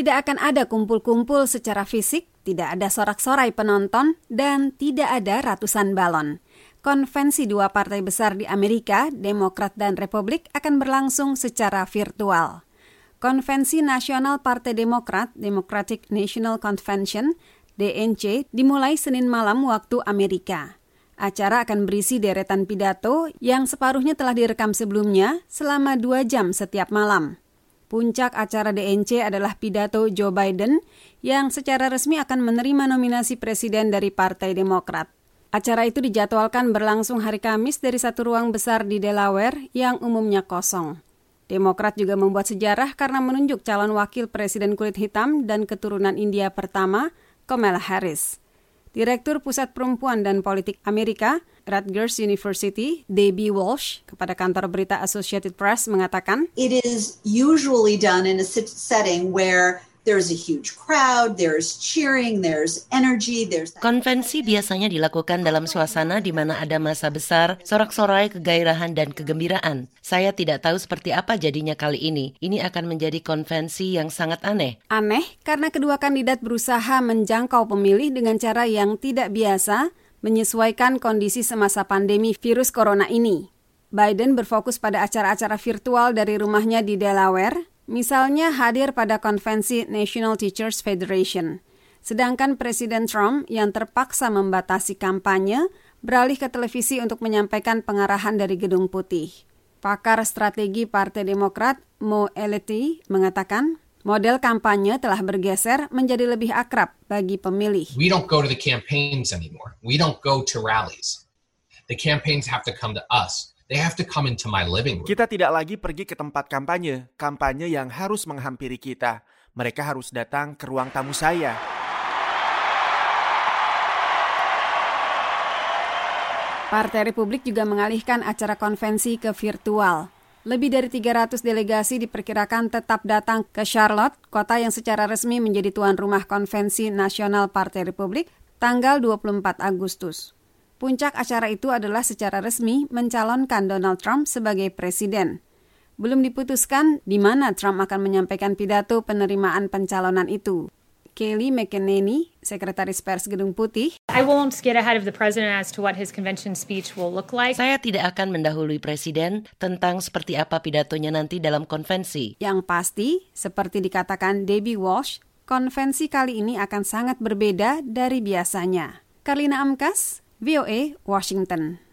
Tidak akan ada kumpul-kumpul secara fisik, tidak ada sorak-sorai penonton, dan tidak ada ratusan balon. Konvensi dua partai besar di Amerika, Demokrat dan Republik, akan berlangsung secara virtual. Konvensi Nasional Partai Demokrat, Democratic National Convention, DNC, dimulai Senin malam waktu Amerika. Acara akan berisi deretan pidato yang separuhnya telah direkam sebelumnya selama dua jam setiap malam. Puncak acara DNC adalah pidato Joe Biden yang secara resmi akan menerima nominasi presiden dari Partai Demokrat. Acara itu dijadwalkan berlangsung hari Kamis dari satu ruang besar di Delaware yang umumnya kosong. Demokrat juga membuat sejarah karena menunjuk calon wakil presiden kulit hitam dan keturunan India pertama, Kamala Harris. Direktur Pusat Perempuan dan Politik Amerika, Rutgers University, Debbie Walsh, kepada kantor berita Associated Press mengatakan, It is usually done in a setting where There's a huge crowd, there's cheering, there's energy, there's Konvensi biasanya dilakukan dalam suasana di mana ada masa besar, sorak-sorai, kegairahan dan kegembiraan. Saya tidak tahu seperti apa jadinya kali ini. Ini akan menjadi konvensi yang sangat aneh. Aneh karena kedua kandidat berusaha menjangkau pemilih dengan cara yang tidak biasa, menyesuaikan kondisi semasa pandemi virus corona ini. Biden berfokus pada acara-acara virtual dari rumahnya di Delaware, misalnya hadir pada konvensi National Teachers Federation. Sedangkan Presiden Trump yang terpaksa membatasi kampanye beralih ke televisi untuk menyampaikan pengarahan dari Gedung Putih. Pakar strategi Partai Demokrat Mo Elity mengatakan, model kampanye telah bergeser menjadi lebih akrab bagi pemilih. We don't go to the campaigns anymore. We don't go to rallies. The campaigns have to come to us. They have to come into my living room. Kita tidak lagi pergi ke tempat kampanye, kampanye yang harus menghampiri kita. Mereka harus datang ke ruang tamu saya. Partai Republik juga mengalihkan acara konvensi ke virtual. Lebih dari 300 delegasi diperkirakan tetap datang ke Charlotte, kota yang secara resmi menjadi tuan rumah konvensi nasional Partai Republik, tanggal 24 Agustus. Puncak acara itu adalah secara resmi mencalonkan Donald Trump sebagai presiden. Belum diputuskan di mana Trump akan menyampaikan pidato penerimaan pencalonan itu. Kelly McEnany, Sekretaris Pers Gedung Putih. I won't get ahead of the president as to what his convention speech will look like. Saya tidak akan mendahului presiden tentang seperti apa pidatonya nanti dalam konvensi. Yang pasti, seperti dikatakan Debbie Walsh, konvensi kali ini akan sangat berbeda dari biasanya. Karlina Amkas, VOA Washington